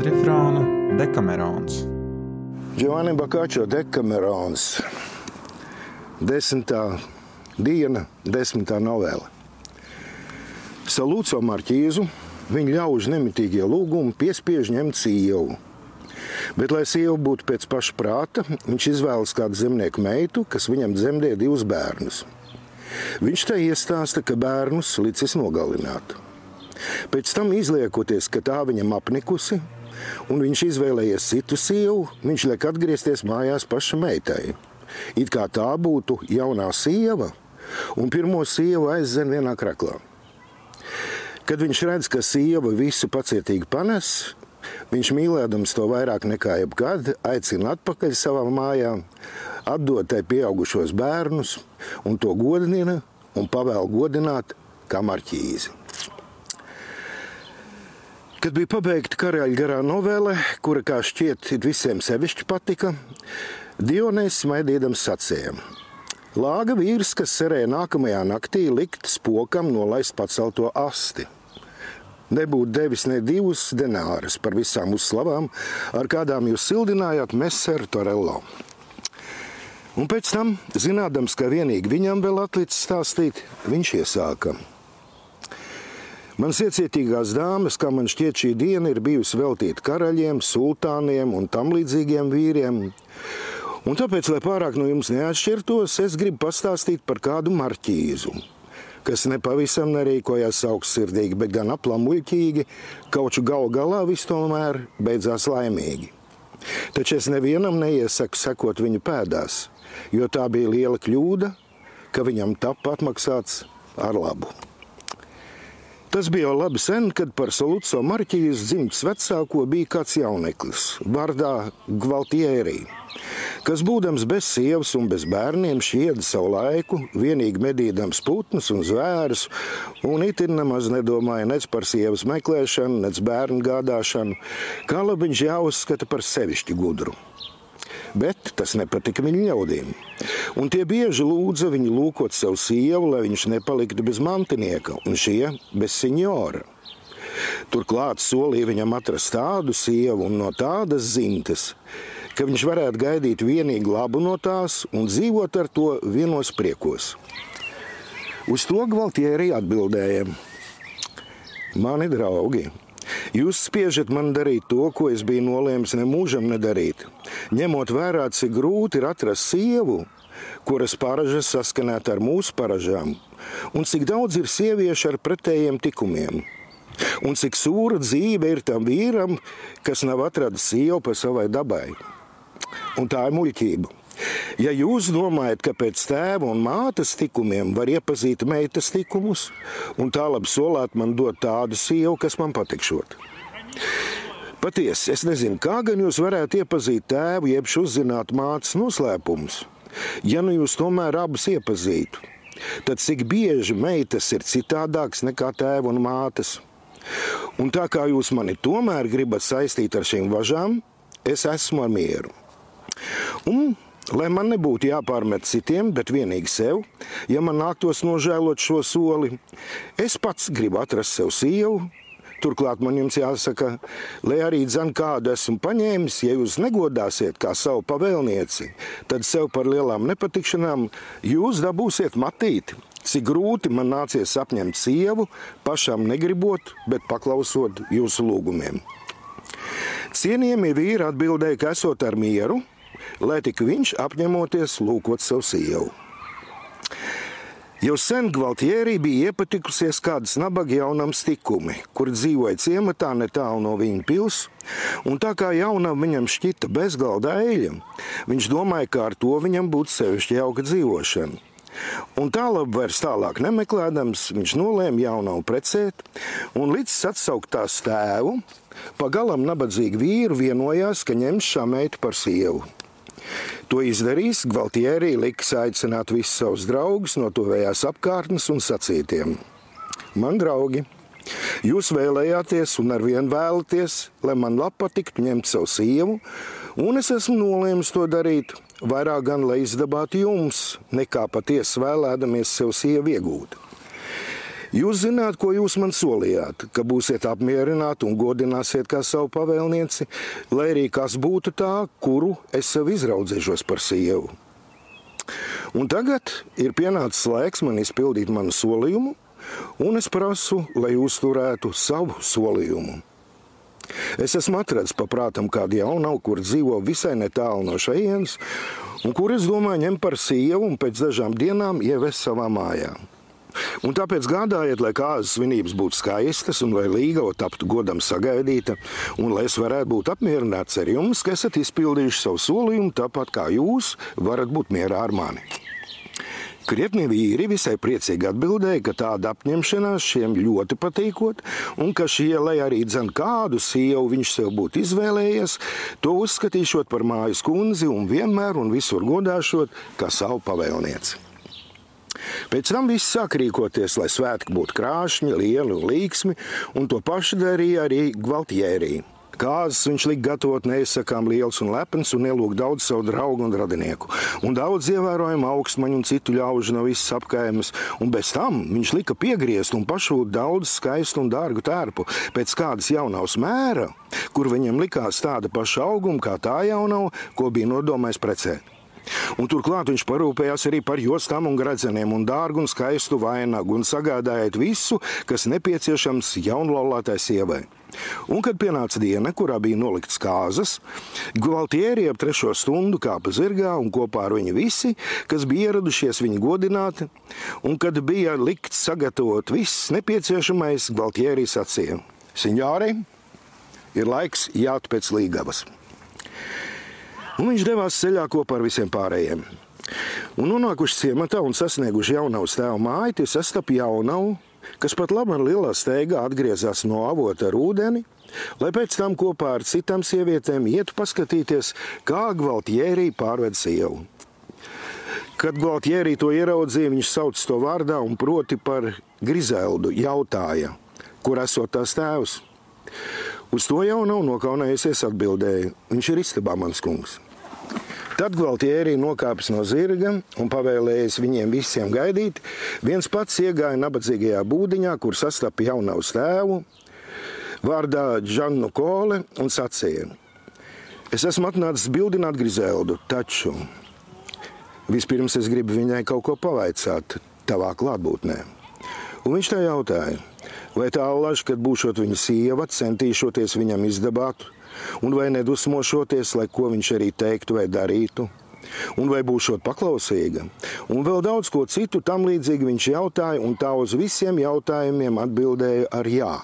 kvadrifrāna Dekamerons. Giovanni Bakačo Dekamerons. Desmitā diena, desmitā novela. Salūco Marķīzu, viņa ļaužu nemitīgie lūgumi piespiež ņemt sievu. Bet, lai sieva būtu pēc paša prāta, viņš izvēlas kādu zemnieku meitu, kas viņam dzemdē divus bērnus. Viņš tai iestāsta, ka bērnus licis nogalināt. Pēc tam, izliekoties, ka tā viņam apnikusi, un viņš izvēlējies citu sievu, viņš liek atgriezties mājās paša meitai. It kā tā būtu jaunā sieva, un pirmo sievu aizdzen vienā kraklā. Kad viņš redz, ka sieva visu pacietīgi panes, viņš mīlēdams to vairāk nekā jebkad, aicina atpakaļ savā mājā, atdod tai pieaugušos bērnus, un to godina un pavēl godināt kā marķīzi. Kad bija pabeigta karaļa garā novele, kura, kā šķiet, visiem sevišķi patika, Dionēs smaidīdams sacīja: Lāga vīrs, kas cerēja nākamajā naktī likt spokam nolaist pacelto asti. Nebūtu devis ne divus denārus par visām uzslavām, ar kādām jūs sildinājāt Messeru Torello. Un pēc tam, zinādams, ka vienīgi viņam vēl atlicis stāstīt, viņš iesāka. Mans iecietīgās dāmas, kā man šķiet, šī diena ir bijusi veltīta karaļiem, sultāniem un tam līdzīgiem vīriem. Un tāpēc, lai pārāk no jums neatšķirtos, es gribu pastāstīt par kādu marķīzu, kas nepavisam nerīkojās augstsirdīgi, bet gan aplamuļķīgi, kauču gal galā viss tomēr beidzās laimīgi. Taču es nevienam neiesaku sekot viņa pēdās, jo tā bija liela kļūda, ka viņam tapa atmaksāts ar labu. Tas bija jau labi sen, kad par Saluco Marķijas dzimtas vecāko bija kāds jauneklis, vārdā Gvaltierī, kas būdams bez sievas un bez bērniem šieda savu laiku, vienīgi medīdams putnus un zvērus, un itin nemaz nedomāja nec par sievas meklēšanu, nec bērnu gādāšanu, kā labi viņš jāuzskata par sevišķi gudru bet tas nepatika viņa ļaudīm. Un tie bieži lūdza viņu lūkot savu sievu, lai viņš nepaliktu bez mantinieka, un šie bez senjora. Turklāt solīja viņam atrast tādu sievu un no tādas zimtas, ka viņš varētu gaidīt vienīgi labu no tās un dzīvot ar to vienos priekos. Uz to Gvaltieri atbildēja: Mani draugi, Jūs spiežat man darīt to, ko es biju nolēmis nemūžam nedarīt. Ņemot vērā, cik grūti ir atrast sievu, kuras paražas saskanēt ar mūsu paražām, un cik daudz ir sieviešu ar pretējiem tikumiem. Un cik sūra dzīve ir tam vīram, kas nav atradis sievu pa savai dabai. Un tā ir muļķība. Ja jūs domājat, ka pēc tēva un mātes tikumiem var iepazīt meitas tikumus, un tā labi solāt man dot tādu sievu, kas man patikšot. Patiesi, es nezinu, kā gan jūs varētu iepazīt tēvu, jeb uzzināt mātes noslēpumus. Ja nu jūs tomēr abus iepazītu, tad cik bieži meitas ir citādākas nekā tēva un mātes. Un tā kā jūs mani tomēr gribat saistīt ar šīm važām, es esmu ar mieru. Un Lai man nebūtu jāpārmet citiem, bet vienīgi sev, ja man nāktos nožēlot šo soli, es pats gribu atrast sev sievu. Turklāt man jums jāsaka, lai arī dzan kādu esmu paņēmis, ja jūs negodāsiet kā savu pavēlnieci, tad sev par lielām nepatikšanām jūs dabūsiet matīti. Cik grūti man nācies apņemt sievu, pašam negribot, bet paklausot jūsu lūgumiem. Cienījamie vīri atbildēja, ka esot ar mieru, lai tik viņš apņemoties lūkot savu sievu. Jau sen Gvaltierī bija iepatikusies kādas nabaga jaunam stikumi, kur dzīvoja ciematā netālu no viņa pils, un tā kā jaunam viņam šķita bezgalda eļļa, viņš domāja, ka ar to viņam būtu sevišķi jauka dzīvošana. Un tālāk, vairs tālāk nemeklējams, viņš nolēma jaunu precēt, un līdz atsaukt tās tēvu, pagalam nabadzīgu vīru vienojās, ka ņems šā meitu par sievu. To izdarīs Gvaltierī liks aicināt visus savus draugus no tuvējās apkārtnes un sacītiem. Man draugi, jūs vēlējāties un arvien vēlaties, lai man lapa tiktu ņemt savu sievu, un es esmu nolēmis to darīt, vairāk gan, lai izdabātu jums, nekā patiesi vēlēdamies sev sievu iegūt. Jūs zināt, ko jūs man solījāt, ka būsiet apmierināti un godināsiet kā savu pavēlnieci, lai arī kas būtu tā, kuru es sev izraudzēšos par sievu. Un tagad ir pienācis laiks man izpildīt manu solījumu, un es prasu, lai jūs turētu savu solījumu. Es esmu atradzis paprātam kādu jaunu, kur dzīvo visai netālu no šejienes, un kur es domāju ņemt par sievu un pēc dažām dienām ievest savā mājā. Un tāpēc gādājiet, lai kāzas svinības būtu skaistas un lai līgava taptu godam sagaidīta, un lai es varētu būt apmierināts ar jums, ka esat izpildījuši savu solījumu, tāpat kā jūs varat būt mierā ar mani. Krietni vīri visai priecīgi atbildēja, ka tāda apņemšanās šiem ļoti patīkot, un ka šie, lai arī dzen kādu sievu viņš sev būtu izvēlējies, to uzskatīšot par mājas kundzi un vienmēr un visur godāšot kā savu pavēlnieci. Pēc tam viss sāk rīkoties, lai svētki būtu krāšņi, lieli un līksmi, un to pašu darīja arī Gvaltjērija. Kāzas viņš lika gatavot neizsakām liels un lepns un ielūgt daudz savu draugu un radinieku. Un daudz ievērojumu augstmaņu un citu ļaužu no visas apkaimes. Un bez tam viņš lika piegriezt un pašūt daudz skaistu un dārgu tērpu pēc kādas jaunās mēra, kur viņam likās tāda paša auguma kā tā jaunā, ko bija nodomājis precēt. Un turklāt viņš parūpējās arī par jostām un gradzeniem un dārgu un skaistu vainagu un sagādājot visu, kas nepieciešams jaunlaulātai sievai. Un, kad pienāca diena, kurā bija nolikts kāzas, Gvaltieri ap trešo stundu kāpa zirgā un kopā ar viņu visi, kas bija ieradušies viņu godināt, un kad bija likts sagatavot viss nepieciešamais, Gvaltieri sacīja: Signori, ir laiks jāt pēc līgavas un viņš devās ceļā kopā ar visiem pārējiem. Un nonākuši ciematā un sasnieguši jaunavas tēva māju, tie sastapu jaunavu, kas pat labi ar lielā steigā atgriezās no avota ar ūdeni, lai pēc tam kopā ar citām sievietēm ietu paskatīties, kā Gvaltjērī pārved sievu. Kad Gvaltjērī to ieraudzīja, viņš sauc to vārdā un proti par Grizeldu jautāja, kur esot tās tēvs. Uz to jau nav nokaunējusies atbildēja, viņš ir istabā mans kungs. Tad Gvaltierī nokāpis no zirga un pavēlējis viņiem visiem gaidīt. Viens pats iegāja nabadzīgajā būdiņā, kur sastapa jaunavas tēvu, vārdā Džannu Kole un sacīja: Es esmu atnācis bildināt Grizeldu, taču vispirms es gribu viņai kaut ko pavaicāt tavā klātbūtnē. Un viņš tā jautāja, vai tā allaž, kad būšot viņa sieva, centīšoties viņam izdabāt un vai nedusmošoties, lai ko viņš arī teiktu vai darītu. Un vai būšot paklausīga, un vēl daudz ko citu tam līdzīgi viņš jautāja, un tā uz visiem jautājumiem atbildēja ar jā.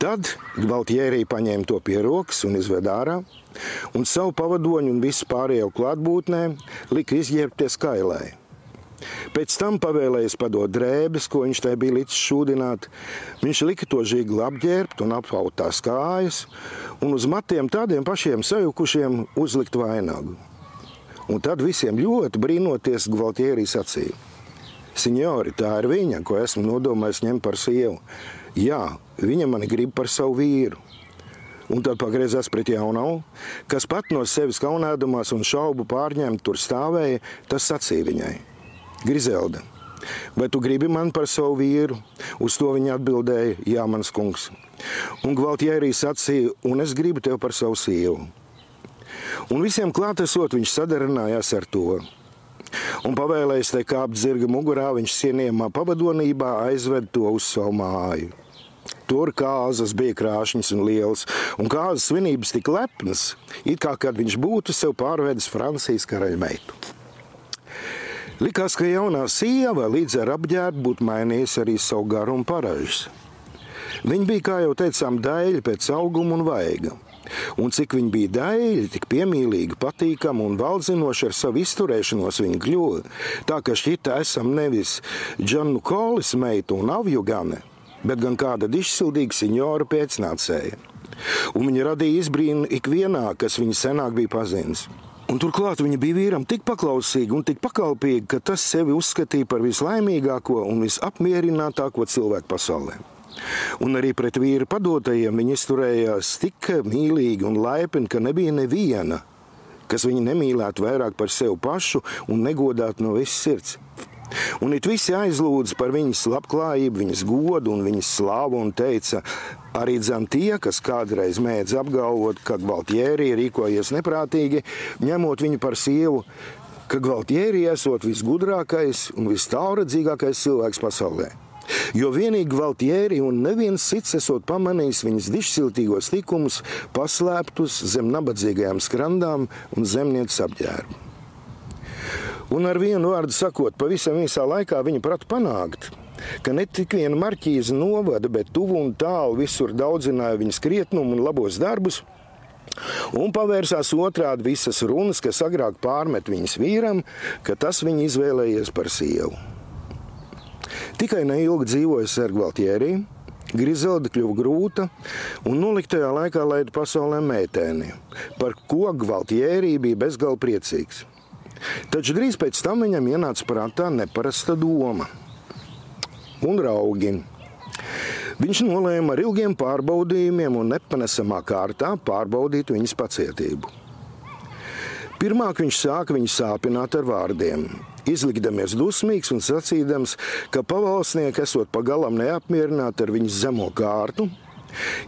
Tad Gvaltjērī paņēma to pie rokas un izveda ārā, un savu pavadoņu un visu pārējo klātbūtnē lika izģērbties kailai. Pēc tam pavēlējis padot drēbes, ko viņš tai bija līdz šūdināt. Viņš lika to žigli apģērbt un aphaut tās kājas, un uz matiem tādiem pašiem sajukušiem uzlikt vainagu. Un tad visiem ļoti brīnoties Gvaltierī sacīja: Signori, tā ir viņa, ko esmu nodomājis ņemt par sievu. Jā, viņa mani grib par savu vīru. Un tad pagriezās pret jaunavu, kas pat no sevis kaunēdamās un šaubu pārņemt tur stāvēja, tas sacīja viņai. Grizelda, vai tu gribi mani par savu vīru? Uz to viņa atbildēja, Jā, mans kungs. Un Gvaltjērijas sacīja, un es gribu tevi par savu sievu. Un visiem klātesot viņš sadarinājās ar to. Un pavēlējis te kāpt zirga mugurā, viņš cienījumā pavadonībā aizved to uz savu māju. Tur kāzas bija krāšņas un lielas, un kāzas svinības tik lepnas, it kā kad viņš būtu sev pārvedis Francijas karaļmeitu. Likās, ka jaunā sieva līdz ar apģērbu būtu mainījusi arī savu garu un paražas. Viņa bija, kā jau teicām, daļa pēc auguma un vaiga. Un cik viņa bija daļa, tik piemīlīga, patīkama un valdzinoša ar savu izturēšanos viņa kļuva. Tā ka šķita esam nevis Džanu Kolis meitu un avjugane, bet gan kāda izsildīga signora pēcnācēja. Un viņa radīja izbrīnu ikvienā, kas viņu senāk bija pazinis. Un turklāt viņa bija vīram tik paklausīga un tik pakalpīga, ka tas sevi uzskatīja par vislaimīgāko un visapmierinātāko cilvēku pasaulē. Un arī pret vīru padotajiem viņa izturējās tik mīlīgi un laipni, ka nebija neviena, kas viņu nemīlētu vairāk par sevi pašu un negodātu no visas sirds. Un it visi aizlūdz par viņas labklājību, viņas godu un viņas slāvu un teica, arī dzem tie, kas kādreiz mēdz apgalvot, ka Gvaltjēri rīkojies neprātīgi, ņemot viņu par sievu, ka Gvaltjēri esot visgudrākais un vistālredzīgākais cilvēks pasaulē. Jo vienīgi Valtieri un neviens cits esot pamanījis viņas dišsiltīgos likumus, paslēptus zem nabadzīgajām skrandām un zemnieces apģērbu. Un ar vienu vārdu sakot, pavisam īsā laikā viņa prata panākt, ka ne tikai viena marķīza novada, bet tuvu un tālu visur daudzināja viņas krietnumu un labos darbus. Un pavērsās otrādi visas runas, kas agrāk pārmet viņas vīram, ka tas viņa izvēlējies par sievu. Tikai neilgi dzīvoja Sergvaltjērī, Grizelda kļuva grūta un noliktajā laikā laida pasaulē meitēni, par ko Gvaltjērī bija bezgalīgi priecīgs. Taču drīz pēc tam viņam ienāca prātā neparasta doma un raugi. Viņš nolēma ar ilgiem pārbaudījumiem un nepanesamā kārtā pārbaudīt viņas pacietību. Pirmāk viņš sāka viņu sāpināt ar vārdiem, izlikdamies dusmīgs un sacīdams, ka pavalsnieki esot pagalam neapmierināti ar viņas zemo kārtu,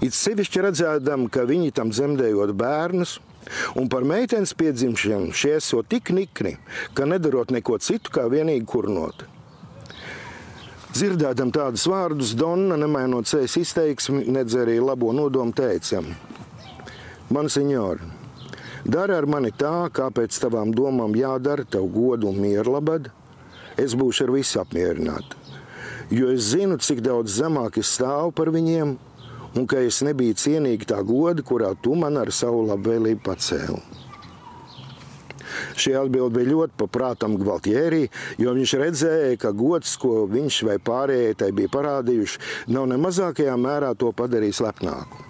it sevišķi redzēdam, ka viņi tam dzemdējot bērnus, un par meitenes piedzimšanu šie esot tik nikni, ka nedarot neko citu, kā vienīgi kurnot. Dzirdēdam tādus vārdus, Donna, nemainot sejas izteiksmi, nedz arī labo nodomu teicam: Man, senjori, Dari ar mani tā, kā pēc tavām domām jādara, tev godu un mieru labad. Es būšu ar visu apmierināta. Jo es zinu, cik daudz zemāk es stāvu par viņiem, un ka es nebiju cienīga tā goda, kurā tu man ar savu labvēlību pacēli. Šī atbilde bija ļoti paprātam Gvaltjērī, jo viņš redzēja, ka gods, ko viņš vai pārējie tai bija parādījuši, nav ne mazākajā mērā to padarījis lepnāku.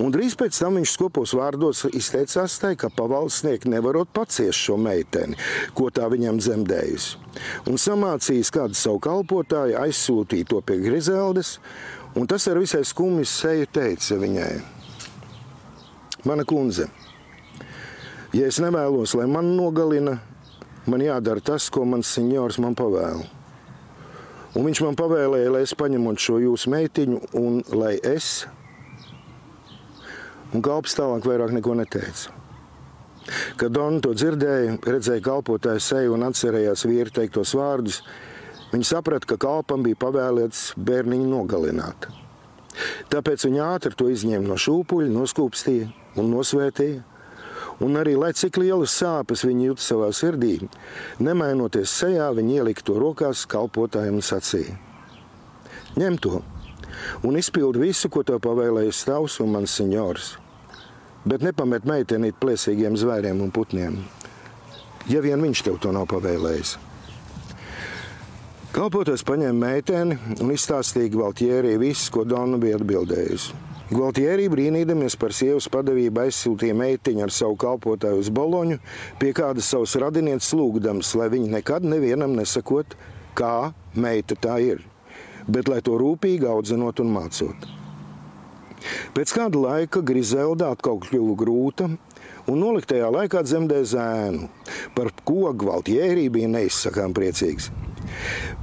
Un drīz pēc tam viņš skopos vārdos izteicās tai, ka pavalsnieki nevarot paciest šo meiteni, ko tā viņam dzemdējusi. Un samācījis kādu savu kalpotāju, aizsūtīja to pie Grizeldes, un tas ar visai skumju seju teica viņai: Mana kundze, ja es nevēlos, lai man nogalina, man jādara tas, ko mans senjors man pavēla. Un viņš man pavēlēja, lai es paņemot šo jūsu meitiņu un lai es un kalps tālāk vairāk neko neteica. Kad Donna to dzirdēja, redzēja kalpotāju seju un atcerējās vīru teiktos vārdus, viņa saprata, ka kalpam bija pavēlēts bērniņu nogalināt. Tāpēc viņa ātri to izņēma no šūpuļa, noskūpstīja un nosvētīja. Un arī, lai cik lielas sāpes viņa jūt savā sirdī, nemainoties sejā, viņa ielika to rokās kalpotājiem un sacīja: Ņem to! un izpildi visu, ko tev pavēlējis tavs un mans senjors. Bet nepamet meitenīt plēsīgiem zvēriem un putniem, ja vien viņš tev to nav pavēlējis. Kalpoties paņēma meiteni un izstāstīja Gvaltjērī visu, ko Donna bija atbildējusi. Gvaltjērī brīnīdamies par sievas padavību aizsūtīja meitiņu ar savu kalpotāju uz Boloņu pie kādas savas radinieces lūgdams, lai viņi nekad nevienam nesakot, kā meita tā ir bet lai to rūpīgi audzinot un mācot. Pēc kāda laika Grizelda atkal kļuva grūta, un noliktajā laikā dzemdēja zēnu, par ko Gvaltjērī bija neizsakām priecīgs.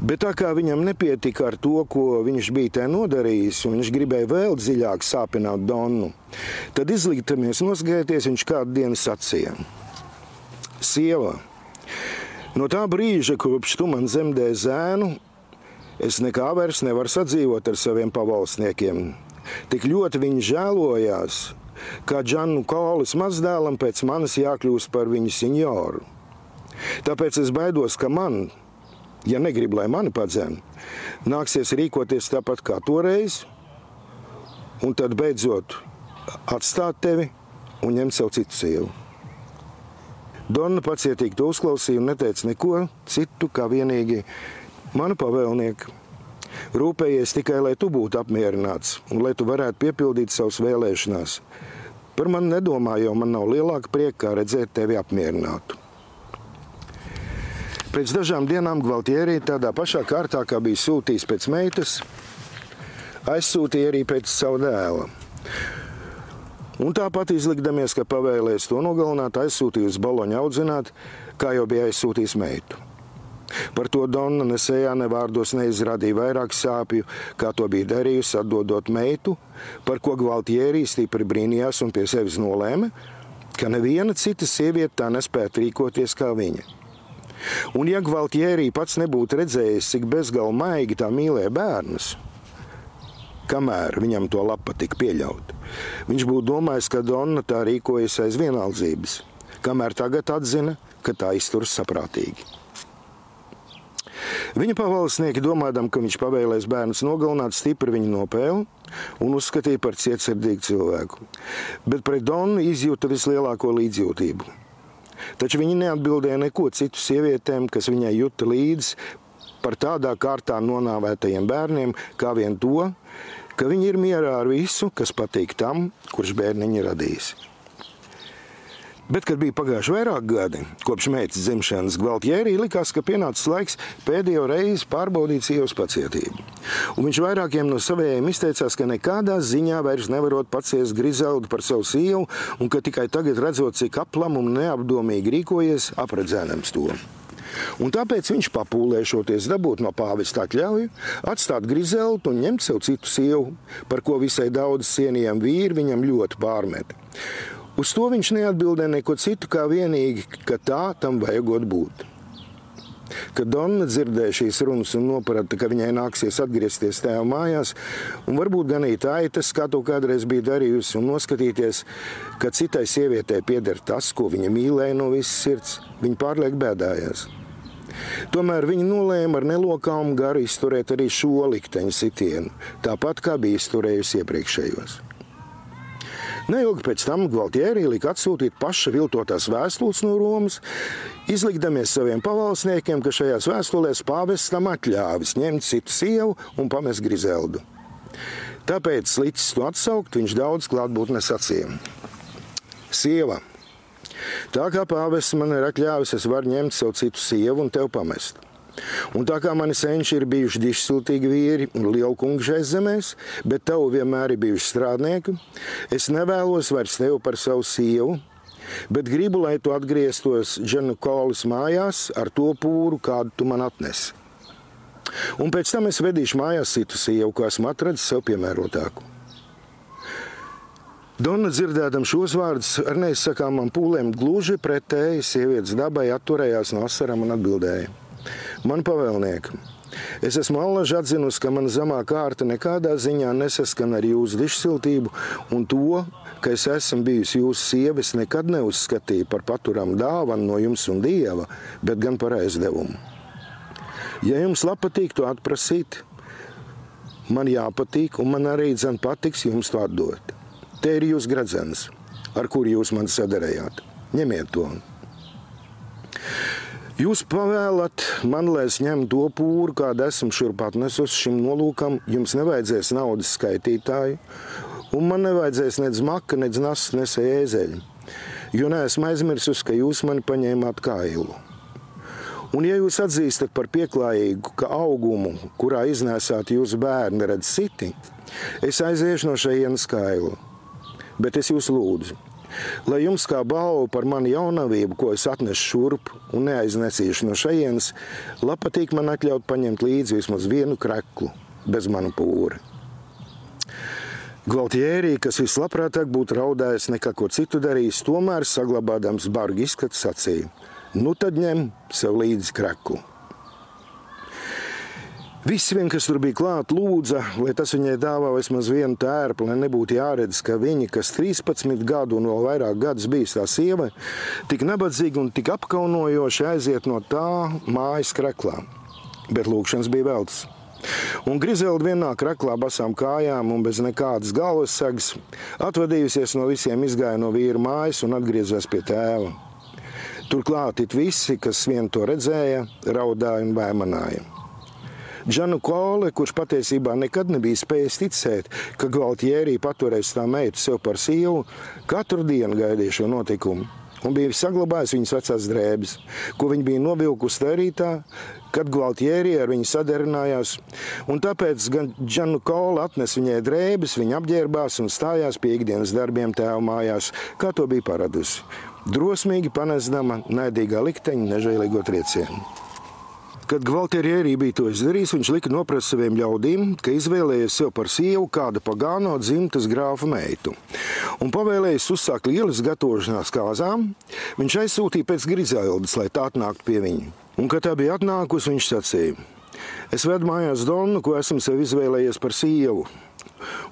Bet tā kā viņam nepietika ar to, ko viņš bija te nodarījis, un viņš gribēja vēl dziļāk sāpināt Donu, tad izliktamies nosgaities, viņš kādu dienu sacīja: Sieva, no tā brīža, kopš tu man zemdēji zēnu, Es nekā vairs nevaru sadzīvot ar saviem pavalsniekiem. Tik ļoti viņi žēlojās, kā Džanu Kolis mazdēlam pēc manis jākļūst par viņu senjoru. Tāpēc es baidos, ka man, ja negribu, lai mani padzēn, nāksies rīkoties tāpat kā toreiz, un tad beidzot atstāt tevi un ņemt sev citu sievu. Donna pacietīgi to uzklausīja un neteica neko citu, kā vienīgi Manu pavēlnieku. Rūpējies tikai, lai tu būtu apmierināts un lai tu varētu piepildīt savas vēlēšanās. Par mani nedomā, jo man nav lielāka prieka, kā redzēt tevi apmierinātu. Pēc dažām dienām Gvaltierī tādā pašā kārtā, kā bija sūtījis pēc meitas, aizsūtīja arī pēc savu dēlu. Un tāpat izlikdamies, ka pavēlēs to nogalināt, aizsūtīja uz baloņu audzināt, kā jau bija aizsūtījis meitu. Par to Donna nesējā ne vārdos neizrādīja vairāk sāpju, kā to bija darījusi atdodot meitu, par ko Gvaltjērī stipri brīnījās un pie sevis nolēma, ka neviena cita sieviete tā nespētu rīkoties kā viņa. Un ja Gvaltjērī pats nebūtu redzējis, cik bezgalīgi maigi tā mīlēja bērnus, kamēr viņam to lapa tika pieļaut, viņš būtu domājis, ka Donna tā rīkojas aiz vienaldzības, kamēr tagad atzina, ka tā izturas saprātīgi. Viņa pavalsnieki, domādam, ka viņš pavēlēs bērnus nogalināt, stipri viņu nopēlu un uzskatīja par cietsirdīgu cilvēku. Bet pret Donu izjūta vislielāko līdzjūtību. Taču viņa neatbildēja neko citu sievietēm, kas viņai juta līdzi par tādā kārtā nonāvētajiem bērniem, kā vien to, ka viņi ir mierā ar visu, kas patīk tam, kurš bērniņi radīs. Bet, kad bija pagājuši vairāk gadi kopš meitas dzimšanas, Gvaltjērī likās, ka pienācis laiks pēdējo reizi pārbaudīt sievas pacietību. Un viņš vairākiem no savējiem izteicās, ka nekādā ziņā vairs nevarot paciest Grizeldu par savu sievu, un ka tikai tagad redzot, cik aplam un neapdomīgi rīkojies, apredzēnams to. Un tāpēc viņš papūlēšoties dabūt no pāvesta atļauju, atstāt Grizeltu un ņemt sev citu sievu, par ko visai daudz cienījami vīri viņam ļoti pārmeta. Uz to viņš neatbildēja neko citu, kā vienīgi, ka tā tam vajagot būt. Kad Donna dzirdēja šīs runas un noprata, ka viņai nāksies atgriezties tēva mājās, un varbūt ganīt aitas, kā to kādreiz bija darījusi, un noskatīties, ka citai sievietei pieder tas, ko viņa mīlēja no visas sirds, viņa pārliek bēdājās. Tomēr viņi nolēma ar nelokām garu izturēt arī šo likteņa sitienu, tāpat kā bija izturējusi iepriekšējos. Neilgi pēc tam Gvaltjērī lika atsūtīt paša viltotās vēstules no Romas, izlikdamies saviem pavalsniekiem, ka šajās vēstulēs pāvestam atļāvis ņemt citu sievu un pamest Grizeldu. Tāpēc, licis to atsaukt, viņš daudz klātbūtnes sacīja. Sieva, tā kā pāvests man ir atļāvis, es varu ņemt sev citu sievu un tev pamest. Un tā kā mani senči ir bijuši dišsiltīgi vīri un lieli kungi šais zemēs, bet tev vienmēr ir bijuši strādnieki, es nevēlos vairs tevi par savu sievu, bet gribu, lai tu atgrieztos Džanu Kolis mājās ar to pūru, kādu tu man atnesi. Un pēc tam es vedīšu mājās citu sievu, ko esmu atradzis sev piemērotāku. Donna dzirdēdam šos vārdus ar neizsakāmām pūlēm gluži pretēji sievietes dabai atturējās no asarām un atbildēja – Man pavēlnieki. Es esmu allaž atzinusi, ka mana zemā kārta nekādā ziņā nesaskan ar jūsu dišsiltību, un to, ka es esmu bijusi jūsu sieva, es nekad neuzskatīju par paturamu dāvanu no jums un dieva, bet gan par aizdevumu. Ja jums patīk to atprasīt, man jāpatīk, un man arī dzan patiks jums to atdot. Te ir jūsu gradzens, ar kuru jūs man sadarējāt. Ņemiet to! Jūs pavēlat man, lai es ņemtu to pūru, kādu esmu šurp atnesus šim nolūkam. Jums nevajadzēs naudas skaitītāju, un man nevajadzēs nec maka, nec nasas, nec ēzeļu. Jo neesmu aizmirsus, ka jūs mani paņēmāt kā ilu. Un, ja jūs atzīstat par pieklājīgu, ka augumu, kurā iznēsāt jūsu bērnu, redz citi, es aiziešu no šejienes skailu. Bet es jūs lūdzu, Lai jums kā balva par manu jaunavību, ko es atnesu šurp un neaiznesīšu no šejienes, patīk man atļaut paņemt līdzi vismaz vienu kreklu bez manu pūri. Gvaltjērī, kas vislabprātāk būtu raudājis nekā ko citu darījis, tomēr saglabādams bargu izskatu sacīja: Nu tad ņem sev līdzi kreklu. Visi, vien, kas tur bija klāt, lūdza, lai tas viņai dāvā vismaz vienu tērpu, lai nebūtu jāredz, ka viņa, kas 13 gadu un vēl vairāk gadus bijis tā sieva, tik nabadzīga un tik apkaunojoši aiziet no tā mājas kreklā. Bet lūkšanas bija velts. Un Grizelda vienā kreklā basām kājām un bez nekādas galvas segas atvadījusies no visiem izgāja no vīra mājas un atgriezās pie tēva. Turklāt it visi, kas vien to redzēja, raudāja un baimanāja. Džanu Kole, kurš patiesībā nekad nebija spējis ticēt, ka Gvaltjērī paturēs tā meitu sev par sievu, katru dienu gaidīja šo notikumu. Un bija saglabājis viņas vecās drēbes, ko viņa bija novilkusi tērītā, kad Gvaltjērī ar viņu sadarbinājās. Un tāpēc gan Džanu Kola atnes viņai drēbes, viņa apģērbās un stājās pie ikdienas darbiem tēva mājās, kā to bija paradusi. Drosmīgi panesdama naidīgā likteņa nežēlīgo triecienu. Kad Gvaltierī bija to izdarījis, viņš lika noprast saviem ļaudīm, ka izvēlējies sev par sievu kādu pagāno dzimtas grāfa meitu. Un pavēlējis uzsākt lielas gatavošanās kāzām, viņš aizsūtīja pēc Grizeldes, lai tā atnāktu pie viņa. Un, kad tā bija atnākusi, viņš sacīja: Es vedu mājās Donu, ko esmu sev izvēlējies par sievu.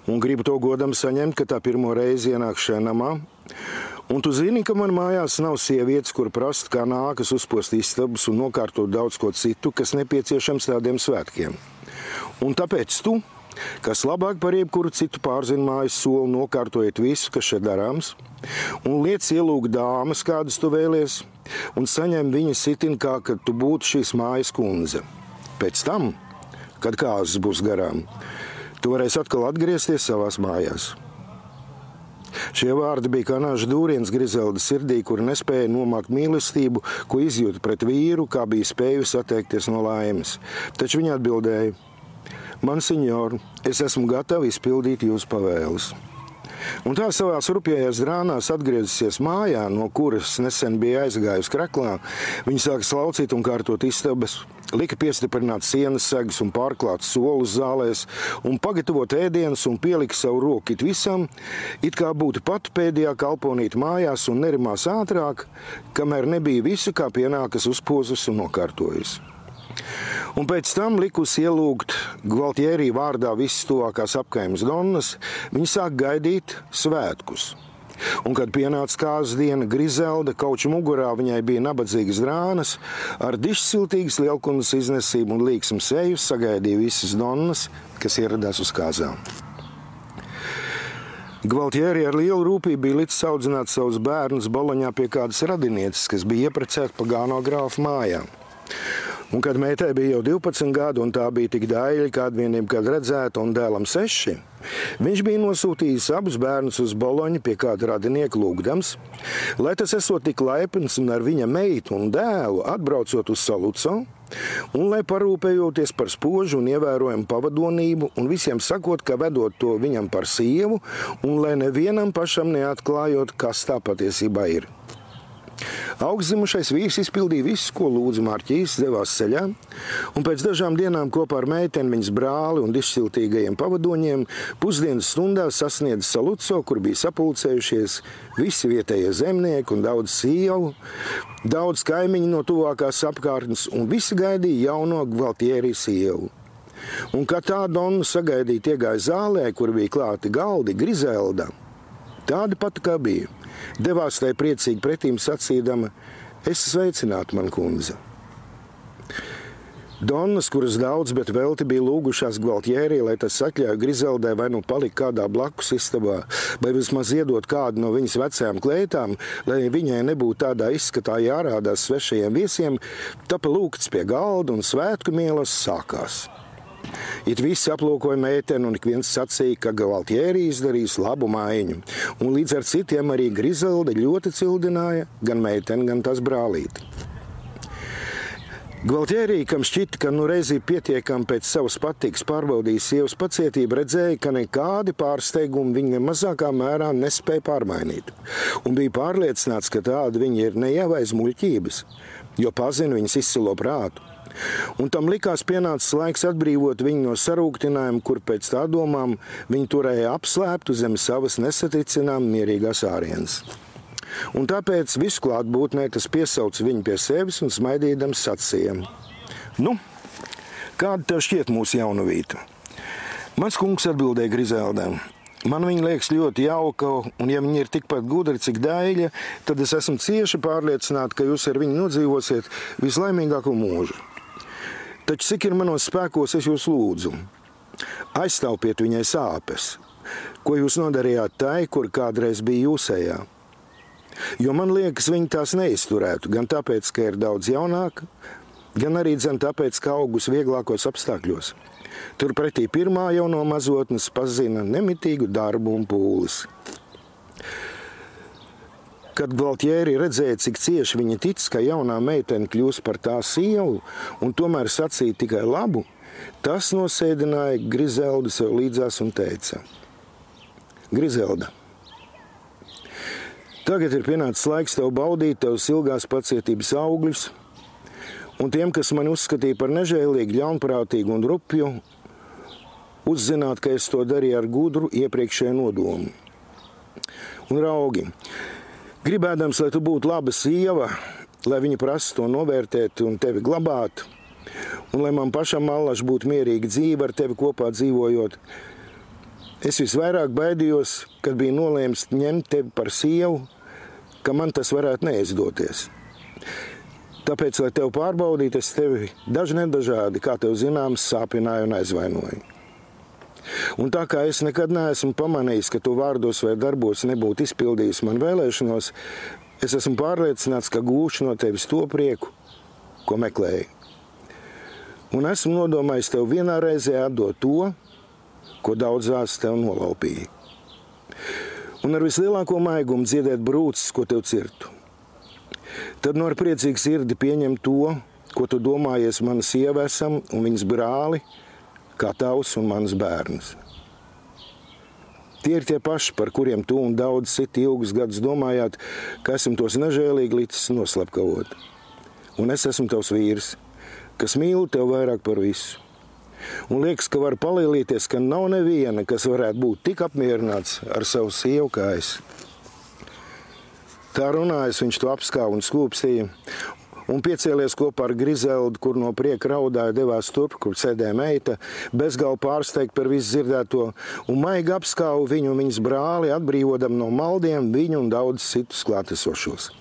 Un gribu to godam saņemt, ka tā pirmo reizi ienāk šajā namā. Un tu zini, ka man mājās nav sievietes, kur prast, kā nākas uzpost istabas un nokārtot daudz ko citu, kas nepieciešams tādiem svētkiem. Un tāpēc tu, kas labāk par jebkuru citu pārzina mājas soli, nokārtojiet visu, kas šeit darāms, un liec ielūgt dāmas, kādas tu vēlies, un saņem viņas sitin, kā kad tu būtu šīs mājas kundze. Pēc tam, kad kāzas būs garām, tu varēsi atkal atgriezties savās mājās. Šie vārdi bija kā nāža dūriens Grizelda sirdī, kur nespēja nomākt mīlestību, ko izjūta pret vīru, kā bija spējusi atteikties no laimes. Taču viņa atbildēja: Man, senjor, es esmu gatava izpildīt jūsu pavēles. Un tā savā rupjajās drānās atgriezusies mājā, no kuras nesen bija aizgājusi kraklā, viņa sāka slaucīt un kārtot istabas, lika piestiprināt sienas segas un pārklāt solus zālēs, un pagatavot ēdienus un pielika savu roku it visam, it kā būtu pat pēdējā kalponīt mājās un nerimās ātrāk, kamēr nebija visu kā pienākas uzpozus un nokārtojusi. Un pēc tam likusi ielūgt Gvaltierī vārdā visas tuvākās apkaimes donnas, viņi sāk gaidīt svētkus. Un, kad pienāca kāzas diena, Grizelda kauča mugurā viņai bija nabadzīgas drānas, ar dišsiltīgas lielkundas iznesību un līksmu seju sagaidīja visas donnas, kas ieradās uz kāzām. Gvaltieri ar lielu rūpību bija līdz audzināt savus bērnus Boloņā pie kādas radinieces, kas bija ieprecēta Pagāno grāfa mājā. Un, kad meitai bija jau 12 gadi, un tā bija tik daļa, kāda vienam kad redzēta, un dēlam 6, viņš bija nosūtījis abus bērnus uz Boloņu pie kāda radinieka lūgdams, lai tas esot tik laipns un ar viņa meitu un dēlu atbraucot uz Saluco, un lai parūpējoties par spožu un ievērojumu pavadonību, un visiem sakot, ka vedot to viņam par sievu, un lai nevienam pašam neatklājot, kas tā patiesībā ir. Augstzimušais vīrs izpildīja visu, ko lūdza Mārķīs, devās ceļā, un pēc dažām dienām kopā ar meiteni, viņas brāli un izsiltīgajiem pavadoņiem pusdienas stundā sasniedza Saluco, kur bija sapulcējušies visi vietējie zemnieki un daudz sievu, daudz kaimiņu no tuvākās apkārtnes, un visi gaidīja jauno Gvaltieri sievu. Un kā tā donna sagaidīja, iegāja zālē, kur bija klāti galdi, grizelda. Tāda pati kā bija devās tai priecīgi pretīm sacīdama: Es sveicinātu, man kundze! Donnas, kuras daudz, bet velti bija lūgušās Gvaltjērī, lai tas atļauj Grizeldē vai nu palikt kādā blakus istabā, vai vismaz iedot kādu no viņas vecajām klētām, lai viņai nebūtu tādā izskatā jārādās svešajiem viesiem, tapa lūgts pie galda un svētku mielas sākās. It visi aplūkoja meiteni, un ik viens sacīja, ka Gavaltieri izdarīs labu mājiņu. Un līdz ar citiem arī Grizelda ļoti cildināja gan meiteni, gan tas brālīti. Gvaltierī, kam šķita, ka nu reizi pietiekami pēc savas patikas pārbaudīja sievas pacietību, redzēja, ka nekādi pārsteigumi viņa mazākā mērā nespēja pārmainīt. Un bija pārliecināts, ka tāda viņa ir ne jau aiz muļķības, jo pazina viņas izcilo prātu. Un tam likās pienācis laiks atbrīvot viņu no sarūktinājuma, kur pēc tā domām viņi turēja apslēptu zem savas nesatricinām mierīgās ārienes. Un tāpēc visklātbūtnē tas piesauc viņu pie sevis un smaidīdams sacīja: Nu, kāda tev šķiet mūsu jaunavīta? Mans kungs atbildēja Grizeldam. Man viņa liekas ļoti jauka, un, ja viņa ir tikpat gudra, cik daļa, tad es esmu cieši pārliecināta, ka jūs ar viņu nodzīvosiet vislaimīgāko mūžu. Taču cik ir manos spēkos, es jūs lūdzu, aizstāviet viņai sāpes, ko jūs nodarījāt tai, kur kādreiz bija jūsējā. Jo man liekas, viņi tās neizturētu, gan tāpēc, ka ir daudz jaunāka, gan arī dzen tāpēc, ka augus vieglākos apstākļos. Turpretī pirmā jau no mazotnes pazina nemitīgu darbu un pūles. Kad Gvaltjēri redzēja, cik cieši viņa tic, ka jaunā meitene kļūs par tā sievu un tomēr sacīja tikai labu, tas nosēdināja Grizeldu sev līdzās un teica: Grizelda, tagad ir pienācis laiks tev baudīt tavas ilgās pacietības augļus, Un tiem, kas mani uzskatīja par nežēlīgu, ļaunprātīgu un rupju, uzzināt, ka es to darīju ar gudru iepriekšēju nodomu. Un raugi, gribēdams, lai tu būtu laba sieva, lai viņa prasa to novērtēt un tevi glabāt, un lai man pašam allaž būtu mierīga dzīve ar tevi kopā dzīvojot, es visvairāk baidījos, kad bija nolēms ņemt tevi par sievu, ka man tas varētu neizdoties. Tāpēc, lai tevi pārbaudītu, es tevi daži nedažādi, kā tev zināms, sāpināju un aizvainoju. Un tā kā es nekad neesmu pamanījis, ka tu vārdos vai darbos nebūtu izpildījis man vēlēšanos, es esmu pārliecināts, ka gūšu no tevis to prieku, ko meklēju. Un esmu nodomājis tev vienā reizē atdot to, ko daudzās tev nolaupīja. Un ar vislielāko maigumu dziedēt brūces, ko tev cirtu. Tad no ar priecīgu sirdi pieņem to, ko tu domājies manas sievesam un viņas brāli, kā tavs un mans bērns. Tie ir tie paši, par kuriem tu un daudz citi ilgus gadus domājāt, ka esam tos nežēlīgi līdz noslapkavot. Un es esmu tavs vīrs, kas mīl tev vairāk par visu. Un liekas, ka var palielīties, ka nav neviena, kas varētu būt tik apmierināts ar savu sievu kā es. Tā runājas, viņš to apskāva un skūpstīja un piecēlies kopā ar Grizeldu, kur no prieka raudāja, devās turp, kur sēdēja meita, bezgalīgi pārsteigta par visu dzirdēto, un maigi apskauja viņu un viņas brāli, atbrīvodam no maldiem viņu un daudz citus klātesošos.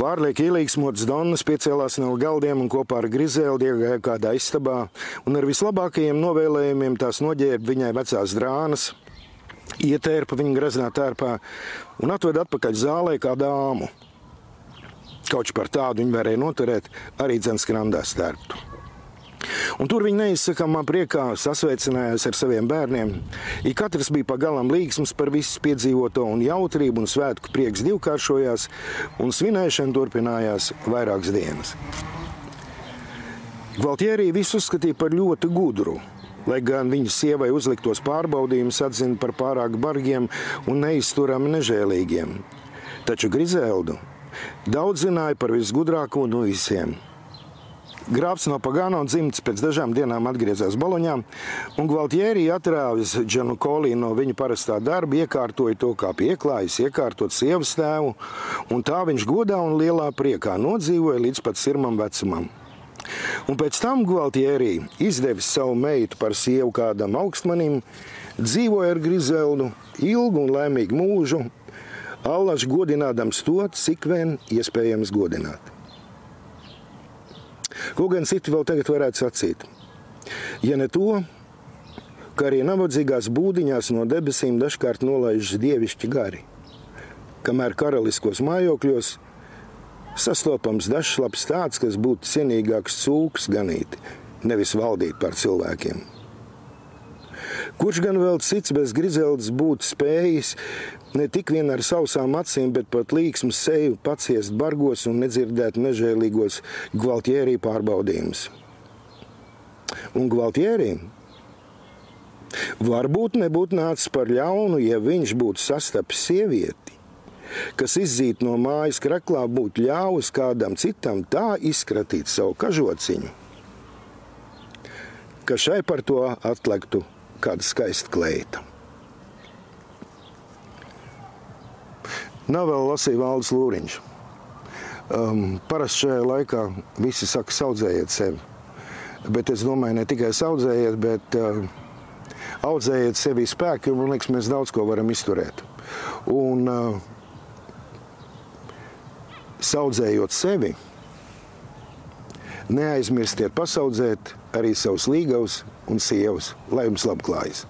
Pārliek ielīgsmots Donnas piecēlās no galdiem un kopā ar Grizeldu iegāja kādā istabā, un ar vislabākajiem novēlējumiem tās noģērba viņai vecās drānas, ietērpa viņa graznā tērpā un atved atpakaļ zālē kā dāmu. Kaut par tādu viņi varēja noturēt arī Dzenskrāndā stērptu. Un tur viņi neizsakamā priekā sasveicinājās ar saviem bērniem. Ik katrs bija pagalam līgsms par visu piedzīvoto un jautrību un svētku prieks divkāršojās, un svinēšana turpinājās vairākas dienas. Gvaltierī visu uzskatīja par ļoti gudru, lai gan viņa sievai uzliktos pārbaudījumus atzina par pārāk bargiem un neizturami nežēlīgiem. Taču Grizeldu Daudz zināja par visgudrāko no visiem. Grāfs no Pagano dzimts pēc dažām dienām atgriezās Boloņā, un Gvaltjērī atrāvis Džanu Kolī no viņa parastā darba, iekārtoja to kā pieklājis, iekārtot sievas tēvu, un tā viņš godā un lielā priekā nodzīvoja līdz pat sirmam vecumam. Un pēc tam Gvaltjērī izdevis savu meitu par sievu kādam augstmanim, dzīvoja ar Grizeldu ilgu un laimīgu mūžu, Allaž godinādams to, cik vien iespējams godināt. Ko gan citi vēl tagad varētu sacīt? Ja ne to, ka arī nabadzīgās būdiņās no debesīm dažkārt nolaižas dievišķi gari, kamēr karaliskos mājokļos sastopams dažs labs tāds, kas būtu cienīgāks cūks ganīt, nevis valdīt par cilvēkiem. Kurš gan vēl cits bez grizeldes būtu spējis ne tik vien ar sausām acīm, bet pat līksmu seju paciest bargos un nedzirdēt nežēlīgos gvaltierī pārbaudījumus. Un gvaltierī varbūt nebūtu nācis par ļaunu, ja viņš būtu sastapis sievieti, kas izzīt no mājas kraklā, būtu ļāvis kādam citam tā izskratīt savu kažociņu, ka šai par to atliktu kāda skaista kleita. Nav vēl lasīja Valdis Lūriņš. Um, parasti šajā laikā visi saka, audzējiet sevi. Bet es domāju, ne tikai audzējiet, bet uh, audzējiet sevi spēku, jo man liekas, mēs daudz ko varam izturēt. Un uh, audzējot sevi, neaizmirstiet pasaudzēt arī savus līgavus un sievas, lai jums labi klājas.